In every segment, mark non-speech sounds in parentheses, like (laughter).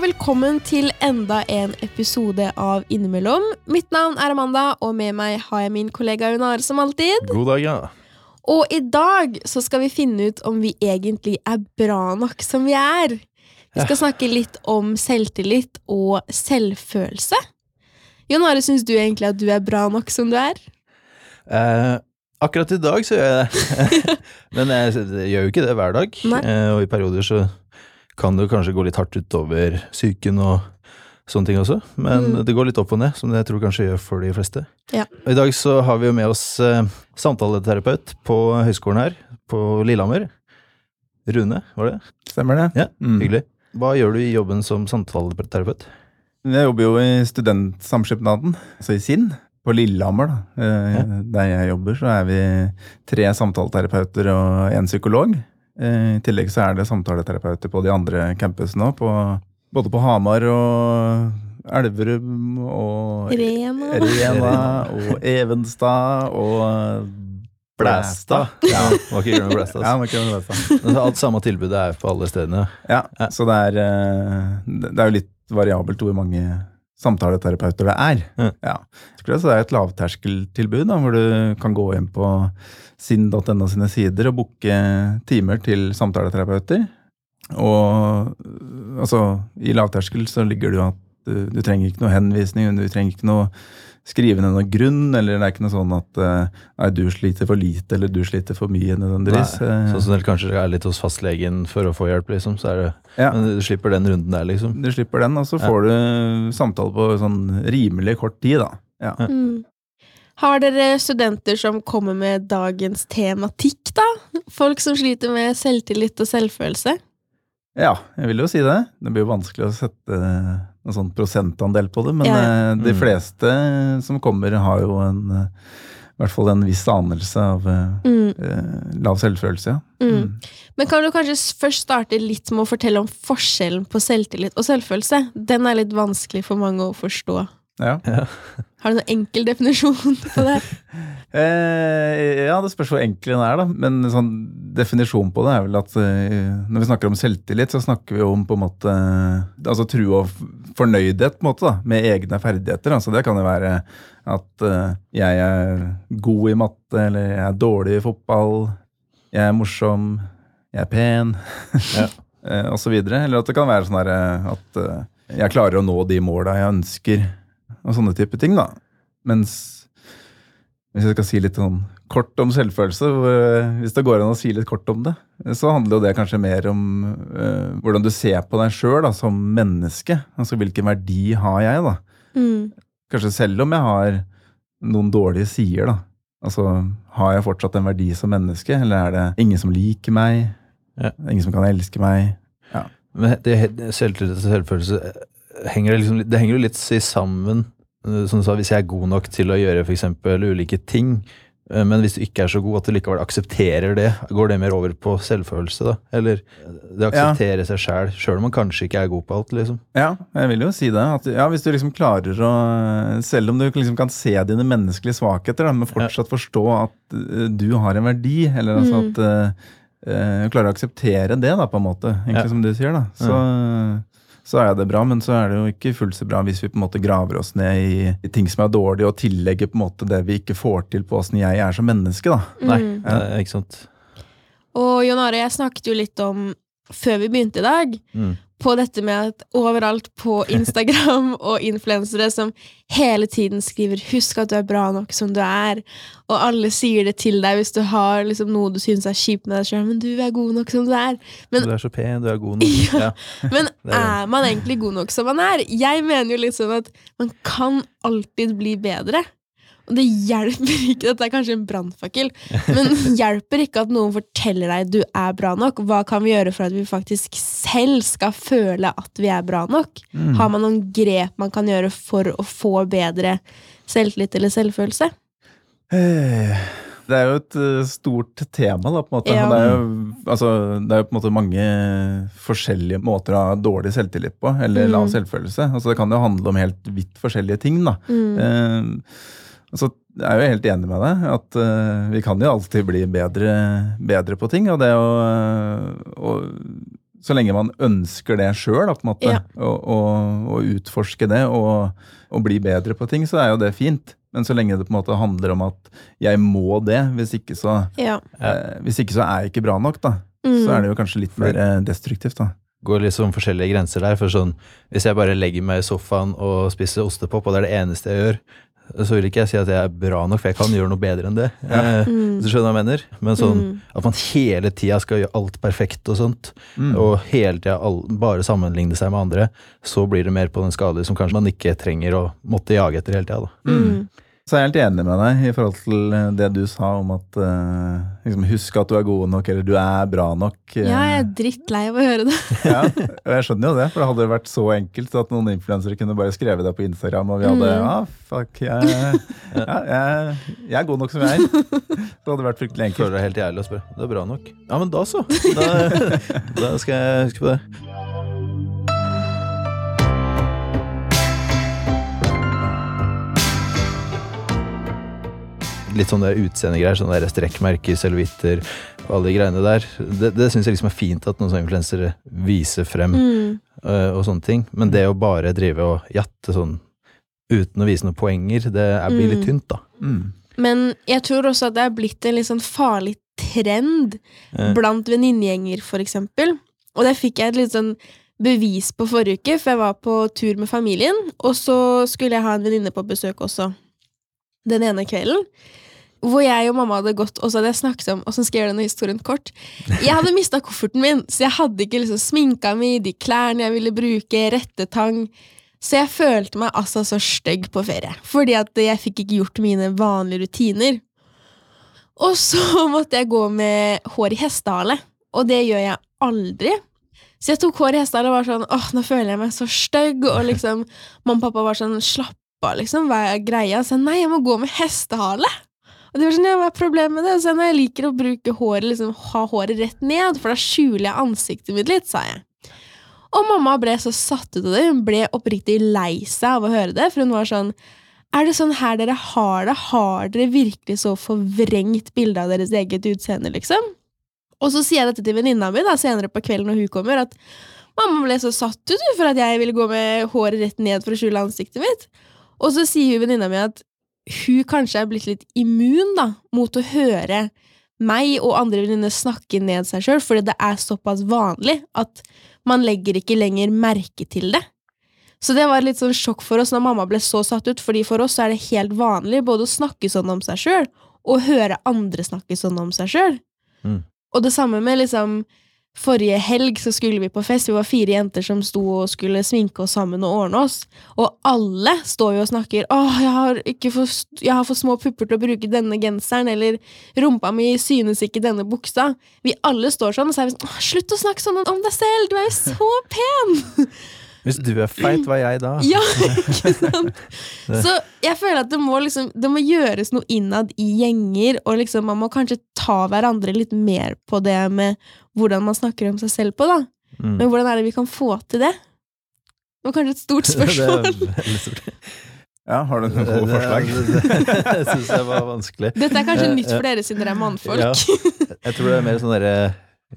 og velkommen til enda en episode av Innimellom. Mitt navn er Amanda, og med meg har jeg min kollega Unar som alltid. God dag, ja. Og i dag så skal vi finne ut om vi egentlig er bra nok som vi er. Vi skal snakke litt om selvtillit og selvfølelse. Jon Are, syns du egentlig at du er bra nok som du er? Eh, akkurat i dag så gjør jeg det. (laughs) (laughs) Men jeg, jeg gjør jo ikke det hver dag. Nei. Eh, og i perioder så kan det kanskje gå litt hardt utover psyken og sånne ting også. Men Mm. det går litt opp og ned, som det jeg tror kanskje gjør for de fleste. Ja. I dag så har vi jo med oss eh, samtaleterapeut på høyskolen her, på Lillehammer. Rune, var det? Stemmer det? Ja, Mm. Hyggelig. Hva gjør du i jobben som samtaleterapeut? Jeg jobber jo i Studentsamskipnaden, altså i SINN, på Lillehammer. da. Eh, Ja. Der jeg jobber, så er vi tre samtaleterapeuter og én psykolog. Eh, I tillegg så er det samtaleterapeuter på de andre campusene òg, både på Hamar og Elverum og Rena. Rena og Evenstad og Blæstad. Ja, må ikke glemme Blæstad. Ja, altså. må ikke glemme Blæstad. Alt samme tilbudet er på alle stedene. Ja, Ja. så det er, eh, det er jo litt variabelt hvor mange samtaleterapeuter det er. Ja. Ja. Så det er et lavterskeltilbud da, hvor du kan gå inn på sinn.no sine sider og booke timer til samtaleterapeuter. Og altså, i lavterskel så ligger det jo at du, du trenger ikke noe henvisning, du trenger ikke noe skrive ned noen grunn, eller det er ikke noe sånn at eh, nei, du sliter for lite, eller du sliter for mye nødvendigvis. Nei, Eh, Sånn som det kanskje er litt hos fastlegen for å få hjelp, liksom. Så er det, Ja. Men du slipper den runden der, liksom. Du slipper den, og så Ja. får du samtale på sånn rimelig kort tid, da. Ja. Mm. Har dere studenter som kommer med dagens tematikk, da? Folk som sliter med selvtillit og selvfølelse? ja, jeg vil jo si det. Det blir jo vanskelig å sette noen sånn prosentandel på det, men Ja. eh, de Mm. fleste som kommer, har jo en eh, i hvert fall en viss anelse av eh, Mm. lav selvfølelse. Ja. Mm. Men kan du kanskje først starte litt med å fortelle om forskjellen på selvtillit og selvfølelse? Den er litt vanskelig for mange å forstå. Ja. Har du noen enkel definisjon på det? (laughs) Eh, ja, det spørs hvor enkel den er, da. Men sånn definisjon på det er vel at eh, når vi snakker om selvtillit, så snakker vi om på en måte altså tro og fornøydhet på en måte da, med egne ferdigheter. Altså det kan jo være at eh, jeg er god i matte, eller jeg er dårlig i fotball, jeg er morsom, jeg er pen, (laughs) Ja. eh, videre. Eller at det kan være sånn eh, at eh, jeg klarer å nå de måla jeg ønsker, og sånne type ting, da. Mens hvis jeg skal si litt sånn kort om selvfølelse, hvis det går an å si litt kort om det, så handler jo det kanskje mer om uh, hvordan du ser på deg sjøl som menneske. Altså hvilken verdi har jeg, da? Mm. Kanskje selv om jeg har noen dårlige sider, da. Altså, har jeg fortsatt en verdi som menneske, eller er det ingen som liker meg? Ja. Ingen som kan elske meg? Men det, og selvfølelse eh, henger det liksom, det henger jo litt sammen. Eh, Som du sa, hvis jeg er god nok til å gjøre f.eks. ulike ting, eh, men hvis du ikke er så god at du likevel aksepterer det, går det mer over på selvfølelse, da? Eller eh, det å Ja. seg sjæl, sjøl om man kanskje ikke er god på alt, liksom. Ja, jeg vil jo si det. At, ja, hvis du liksom klarer å Selv om du liksom kan se dine menneskelige svakheter, da, men fortsatt forstå at du har en verdi, eller altså Mm. at uh, Klarer å akseptere det, da, på en måte. Egentlig Ja. som du sier, da. Så, så er det bra, men så er det jo ikke fullt så bra hvis vi på en måte graver oss ned i, i ting som er dårlige, og tillegger på en måte det vi ikke får til på åssen jeg er som menneske, da. Nei, Mm. eh, ikke sant. Og Jon Are, jeg snakket jo litt om, før vi begynte i dag, Mm. På dette med at overalt på (laughs) Instagram og influensere som hele tiden skriver 'husk at du er bra nok som du er', og alle sier det til deg hvis du har liksom noe du syns er kjipt med deg sjøl, men du er god nok som du er. Men- du er så pen, du er god nok. (laughs) Ja. Men (laughs) er er man egentlig god nok som man er? Jeg mener jo litt sånn at man kan alltid bli bedre. Og det hjelper ikke, dette er kanskje en brannfakkel, men (laughs) hjelper ikke at noen forteller deg du er bra nok. Hva kan vi gjøre for at vi faktisk selv skal føle at vi er bra nok? Mm. Har man noen grep man kan gjøre for å få bedre selvtillit eller selvfølelse? Eh, Det er jo et eh, stort tema, da, på en måte. Ja. Det, er jo, altså, det er jo på en måte mange forskjellige måter å ha dårlig selvtillit på, eller Mm. lav selvfølelse. Altså, det kan jo handle om helt vidt forskjellige ting, da. Mm. Eh, altså, jeg er jo helt enig med deg, at uh, vi kan jo alltid bli bedre, bedre på ting. Og det å, å så lenge man ønsker det sjøl, på en måte, Ja. og utforske det og, og bli bedre på ting, så er jo det fint. Men så lenge det på en måte handler om at jeg må det, hvis ikke så, Ja. uh, hvis ikke så er jeg ikke bra nok, da. Mm. Så er det jo kanskje litt mer eh, destruktivt, da. går sånn forskjellige grenser der. For sånn, hvis jeg bare legger meg i sofaen og spiser ostepop, og det er det eneste jeg gjør, så vil ikke jeg si at jeg er bra nok, for jeg kan gjøre noe bedre enn det. Eh, Mm. Hvis du skjønner hva jeg mener? Men sånn Mm. at man hele tida skal gjøre alt perfekt og sånt, Mm. og hele tida bare sammenligne seg med andre, så blir det mer på den skadelige som kanskje man ikke trenger å måtte jage etter hele tida. da. Så er jeg helt enig med deg i forhold til eh, det du sa om at uh, liksom, husk at du er god nok, eller du er bra nok. eh, Ja, jeg er drittlei av å høre det. (laughs) ja, og jeg skjønner jo det, for det hadde vært så enkelt at noen influensere kunne bare skrevet det på Instagram, og vi hadde Mm. ah, fuck, jeg, ja, jeg, jeg er god nok som jeg er. Det hadde vært fryktelig enkelt. Føler deg helt jævlig og spør. Det er bra nok. Ja, men da så. Da, da skal jeg huske på det. Litt sånne utseendegreier, sånne der strekkmerker, cellulitter og alle de greiene der. Det, det syns jeg liksom er fint at noen sånne influensere viser frem, Mm. uh, og sånne ting. Men det å bare drive og jatte sånn uten å vise noen poenger, det er, blir litt Mm. tynt, da. Mm. Men jeg tror også at det er blitt en litt sånn farlig trend Eh, blant venninnegjenger, for eksempel. Og det fikk jeg et litt sånn bevis på forrige uke, for jeg var på tur med familien, og så skulle jeg ha en venninne på besøk også den ene kvelden. Hvor jeg og mamma hadde gått, og så hadde jeg snakket om Åssen skal jeg gjøre denne historien kort? Jeg hadde mista kofferten min, så jeg hadde ikke liksom sminka mi, de klærne jeg ville bruke, rettetang. Så jeg følte meg altså så stygg på ferie, fordi at jeg fikk ikke gjort mine vanlige rutiner. Og så (laughs) måtte jeg gå med hår i hestehale, og det gjør jeg aldri. Så jeg tok hår i hestehale og var sånn åh, nå føler jeg meg så stygg, og liksom mamma og pappa var sånn slapp av, liksom, hva er greia? Så jeg nei, jeg må gå med hestehale. Og det var sånn, ja, hva er problemet med det? Så jeg, nei, jeg liker å bruke håret, liksom, ha håret rett ned, for da skjuler jeg ansiktet mitt litt, sa jeg. Og mamma ble så satt ut av det, hun ble oppriktig lei seg av å høre det, for hun var sånn, er det sånn her dere har det? Har dere virkelig så forvrengt bilde av deres eget utseende, liksom? Og så sier jeg dette til venninna mi da, senere på kvelden når hun kommer, at mamma ble så satt ut for at jeg ville gå med håret rett ned for å skjule ansiktet mitt. Og så sier hun venninna mi at hun kanskje er blitt litt immun da, mot å høre meg og andre venninner snakke ned seg sjøl, fordi det er såpass vanlig at man legger ikke lenger merke til det. Så det var litt sånn sjokk for oss når mamma ble så satt ut, fordi for oss så er det helt vanlig både å snakke sånn om seg sjøl og høre andre snakke sånn om seg sjøl. Mm. Og det samme med liksom Forrige helg så skulle vi på fest. Vi var fire jenter som sto og skulle sminke oss sammen og ordne oss. Og alle står jo og snakker 'Åh, jeg har, for, jeg har for små pupper til å bruke denne genseren', eller 'Rumpa mi synes ikke denne buksa'. Vi alle står sånn, og så er sånn «Åh, 'Slutt å snakke sånn om deg selv! Du er jo så pen!' Hvis du er feit, hva er jeg da? Ja, ikke sant? Så jeg føler at det må, liksom, det må gjøres noe innad i gjenger, og liksom man må kanskje ta hverandre litt mer på det med hvordan man snakker om seg selv på, da. Mm. Men hvordan er det vi kan få til det? Det var kanskje et stort (laughs) Det spørsmål. er veldig stort. Ja, har du noen gode forslag? Det syns jeg var vanskelig. Dette er kanskje nytt for dere siden dere er mannfolk. Ja. Jeg tror det er mer sånn derre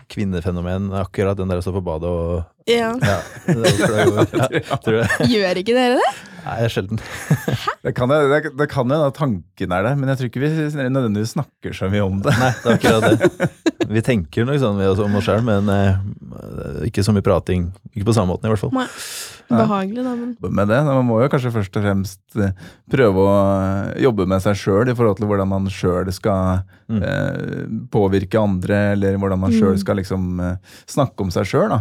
kvinnefenomen, akkurat den der å stå på badet og Ja. Ja, det det. (laughs) Ja, tror jeg. Gjør ikke dere det? Nei, sjelden. Det kan jo det, det kan hende tanken er der, men jeg tror ikke vi nødvendigvis snakker så mye om det. Nei, det er akkurat det. Vi tenker nok sånn om oss sjøl, men eh, ikke så mye prating. Ikke på samme måten, i hvert fall. Nei. Behagelig, da, men med det. Man må jo kanskje først og fremst eh, prøve å eh, jobbe med seg sjøl i forhold til hvordan man sjøl skal Mm. eh, påvirke andre, eller hvordan man sjøl Mm. skal liksom eh, snakke om seg sjøl.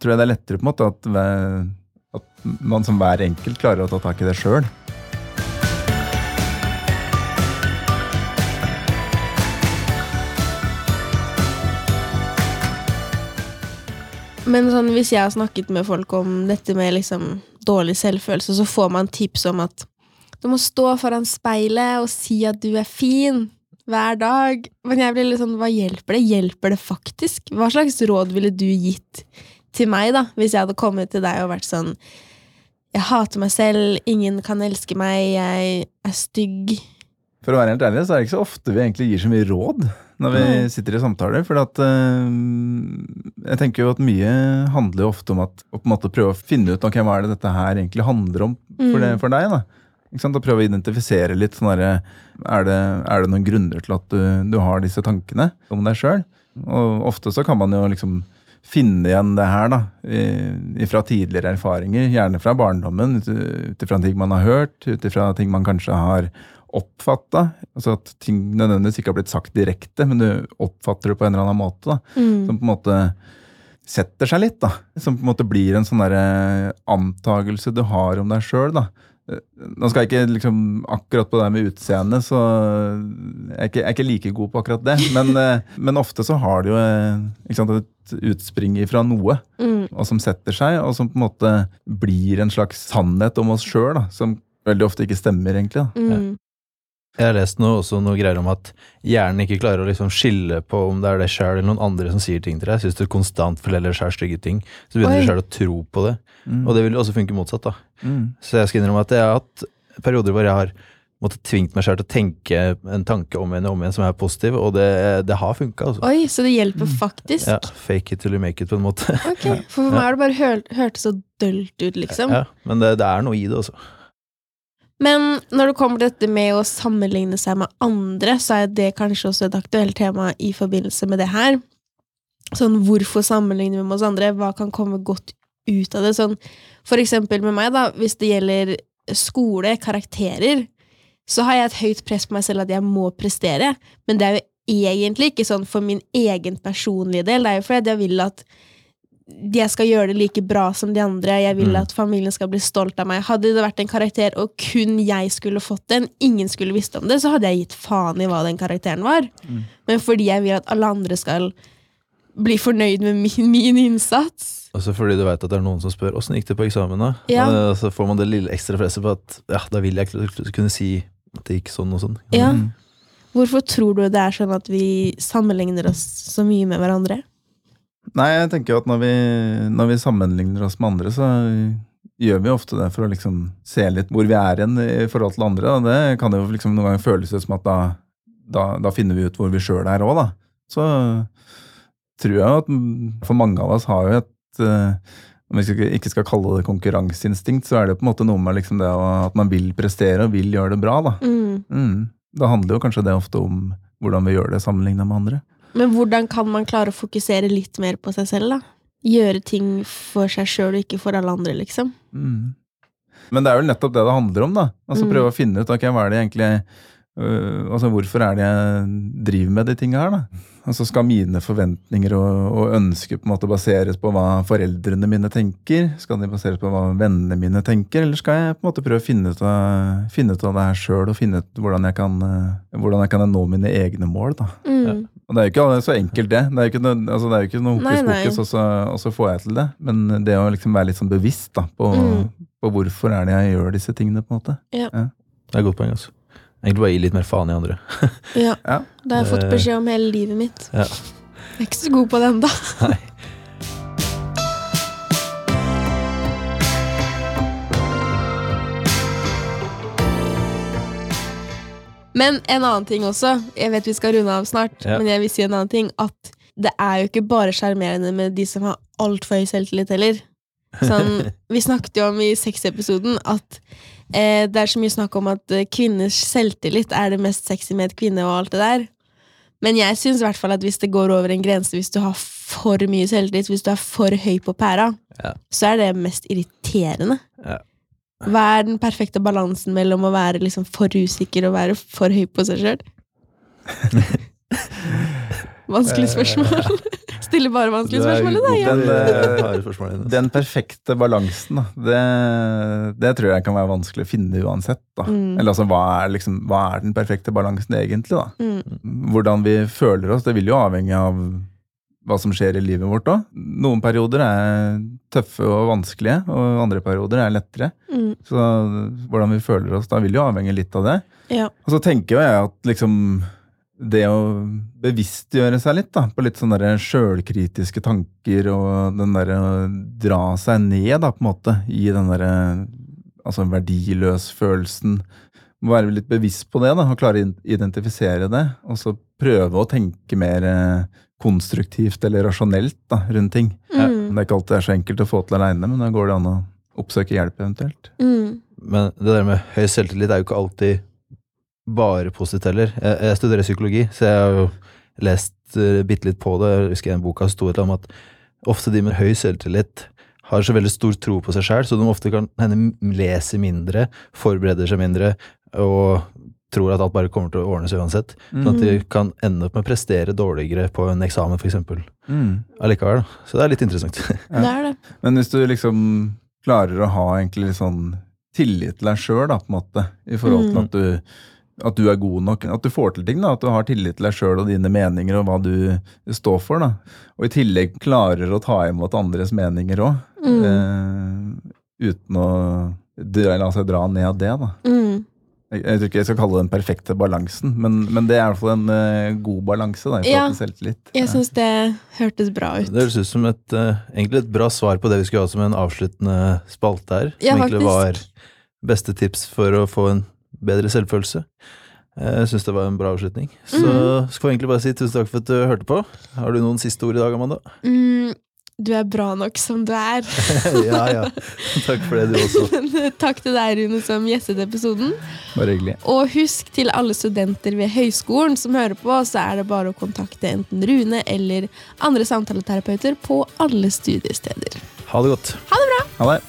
Tror jeg det er lettere på en måte at, at man som hver enkelt klarer å ta tak i det sjøl. Men sånn, hvis jeg har snakket med folk om dette med liksom dårlig selvfølelse, så får man tips om at du må stå foran speilet og si at du er fin hver dag. Men jeg blir litt sånn, hva hjelper det? Hjelper det faktisk? Hva slags råd ville du gitt til meg da, hvis jeg hadde kommet til deg og vært sånn Jeg hater meg selv, ingen kan elske meg, jeg er stygg. For å være helt ærlig, så er det ikke så ofte vi egentlig gir så mye råd når vi sitter i samtaler. For at eh, jeg tenker jo at mye handler jo ofte om at, å på en måte prøve å finne ut okay, hva er det dette her egentlig handler om for, det, Mm. for deg. da. Å prøve å identifisere litt. sånn er, det, er det noen grunner til at du, du har disse tankene om deg sjøl? Og ofte så kan man jo liksom finne igjen det her da, fra tidligere erfaringer, gjerne fra barndommen, ut ifra ting man har hørt, ut ifra ting man kanskje har oppfatta. Altså at ting nødvendigvis ikke har blitt sagt direkte, men du oppfatter det på en eller annen måte. da, Mm. Som på en måte setter seg litt. da, Som på en måte blir en sånn antagelse du har om deg sjøl. Nå skal jeg ikke liksom akkurat på det med utseende, så jeg er ikke, jeg er ikke like god på akkurat det. Men, (laughs) eh, men ofte så har det jo eh, sant, et utspring fra noe, Mm. og som setter seg, og som på en måte blir en slags sannhet om oss sjøl, som veldig ofte ikke stemmer, egentlig. Mm. Jeg har lest noe, også noe greier om at hjernen ikke klarer å liksom skille på om det er deg sjøl eller noen andre som sier ting til deg. Hvis du konstant forteller sjøl stygge ting, så begynner Oi. du sjøl å tro på det. Mm. Og det vil også funke motsatt, da. Mm. Så jeg skal innrømme at jeg har hatt perioder hvor jeg har måttet tvingt meg sjøl til å tenke en tanke om igjen og om igjen som er positiv, og det, det har funka, altså. Oi, så det hjelper faktisk? Ja, fake it till you make it, på en måte. Ok, (laughs) For meg har det bare hørt, hørtes så dølt ut, liksom. Ja, men det, det er noe i det, altså. Men når det kommer til dette med å sammenligne seg med andre, så er det kanskje også et aktuelt tema i forbindelse med det her. Sånn, hvorfor sammenligner vi med oss andre? Hva kan komme godt ut av det? Sånn, for eksempel med meg, da, hvis det gjelder skole, karakterer, så har jeg et høyt press på meg selv at jeg må prestere, men det er jo egentlig ikke sånn for min egen personlige del, det er jo fordi jeg vil at jeg skal gjøre det like bra som de andre. Jeg vil Mm. at familien skal bli stolt av meg. Hadde det vært en karakter, og kun jeg skulle fått den, ingen skulle visst om det, så hadde jeg gitt faen i hva den karakteren var. Mm. Men fordi jeg vil at alle andre skal bli fornøyd med min, min innsats. Også fordi du veit at det er noen som spør åssen gikk det på eksamen, da? Ja. Og så får man det lille ekstra presset på at ja, da vil jeg kunne si at det gikk sånn og sånn. Ja. Mm. Hvorfor tror du det er sånn at vi sammenligner oss så mye med hverandre? Nei, jeg tenker jo at når vi, når vi sammenligner oss med andre, så gjør vi ofte det for å liksom se litt hvor vi er igjen i forhold til andre. Og det kan jo liksom noen ganger føles ut som at da, da, da finner vi ut hvor vi sjøl er òg, da. Så tror jeg at mm, for mange av oss har jo et eh, om vi ikke skal kalle det konkurranseinstinkt, så er det på en måte noe med liksom det at man vil prestere og vil gjøre det bra. Da. Mm. Mm. Da handler jo kanskje det ofte om hvordan vi gjør det sammenligna med andre. Men hvordan kan man klare å fokusere litt mer på seg selv, da? Gjøre ting for seg sjøl og ikke for alle andre, liksom. Mm. Men det er vel nettopp det det handler om, da. Altså Mm. Prøve å finne ut ok, hva er det egentlig øh, altså Hvorfor er det jeg driver med de tinga her, da? Altså Skal mine forventninger og, og ønsker på en måte baseres på hva foreldrene mine tenker? Skal de baseres på hva vennene mine tenker? Eller skal jeg på en måte prøve å finne ut av, finne ut av det her sjøl, og finne ut hvordan jeg kan, øh, hvordan jeg kan nå mine egne mål? da? Mm. Og det er jo ikke så enkelt, det. Det er jo ikke noe, altså det er jo ikke noe hokus pokus, og så, og så får jeg til det. Men det å liksom være litt sånn bevisst da, på, Mm. på hvorfor er det jeg gjør disse tingene, på en måte. Det er et godt poeng, altså. Egentlig bare gi litt mer faen i andre. Ja. Ja. Det har jeg fått Eh. beskjed om hele livet mitt. Ja. Jeg er ikke så god på det ennå. Men en annen ting også, jeg vet vi skal runde av snart, Ja. men jeg vil si en annen ting, at det er jo ikke bare sjarmerende med de som har altfor høy selvtillit heller. Sånn, (laughs) vi snakket jo om i sexepisoden at eh, det er så mye snakk om at eh, kvinners selvtillit er det mest sexy med et kvinne og alt det der. Men jeg syns i hvert fall at hvis det går over en grense, hvis du har for mye selvtillit, hvis du er for høy på pæra, Ja. så er det mest irriterende. Ja. Hva er den perfekte balansen mellom å være liksom for usikker og være for høy på seg sjøl? (laughs) Vanskelig spørsmål. (laughs) Stiller bare vanskelige spørsmål, da. Ja. Den, eh. (laughs) Den perfekte balansen, da, det, det tror jeg kan være vanskelig å finne uansett. Da. Mm. Eller altså, hva er, liksom, hva er den perfekte balansen egentlig? da? Mm. Hvordan vi føler oss, det vil jo avhenge av hva som skjer i livet vårt òg. Noen perioder er tøffe og vanskelige, og andre perioder er lettere. Mm. Så hvordan vi føler oss da, vil jo avhenge litt av det. Ja. Og så tenker jo jeg at liksom det å bevisstgjøre seg litt da, på litt sånne sjølkritiske tanker og den derre å dra seg ned da, på en måte, i den derre altså verdiløs-følelsen må være litt bevisst på det, da, og klare å identifisere det. Og så prøve å tenke mer eh, konstruktivt eller rasjonelt da, rundt ting. Mm. Det er ikke alltid det er så enkelt å få til aleine, men da går det an å oppsøke hjelp eventuelt. Mm. Men det der med høy selvtillit er jo ikke alltid bare positivt heller. Jeg, jeg studerer psykologi, så jeg har jo lest uh, bitte litt på det. Jeg husker en boka sto det om at ofte de med høy selvtillit har så veldig stor tro på seg sjæl, så de ofte kan hende leser mindre, forbereder seg mindre og tror at alt bare kommer til å ordne seg uansett. Sånn at de kan ende opp med å prestere dårligere på en eksamen, f.eks. Mm. Allikevel. Så det er litt interessant. Ja. (laughs) Det er det. Men hvis du liksom klarer å ha egentlig litt sånn tillit til deg sjøl, på en måte, i forhold til Mm. at du, at du er god nok, at du får til ting, da, at du har tillit til deg sjøl og dine meninger og hva du står for, da. Og i tillegg klarer å ta imot andres meninger òg, Mm. eh, uten å la seg dra ned av det, da. Mm. Jeg, jeg tror ikke jeg skal kalle det den perfekte balansen, men, men det er i hvert fall en uh, god balanse da, i Ja. selvtillit. Jeg syns det hørtes bra ut. Det høres ut som et, uh, egentlig et bra svar på det vi skulle ha som en avsluttende spalte her. Som Ja, egentlig var beste tips for å få en bedre selvfølelse. Jeg syns det var en bra avslutning. Så mm. skal vi egentlig bare si tusen takk for at du hørte på. Har du noen siste ord i dag, Amanda? Mm, du er bra nok som du er. (laughs) ja, ja. Takk for det, du også. (laughs) Takk til deg, Rune, som gjestet episoden. Bare hyggelig. Og husk til alle studenter ved høyskolen som hører på, så er det bare å kontakte enten Rune eller andre samtaleterapeuter på alle studiesteder. Ha det godt. Ha det!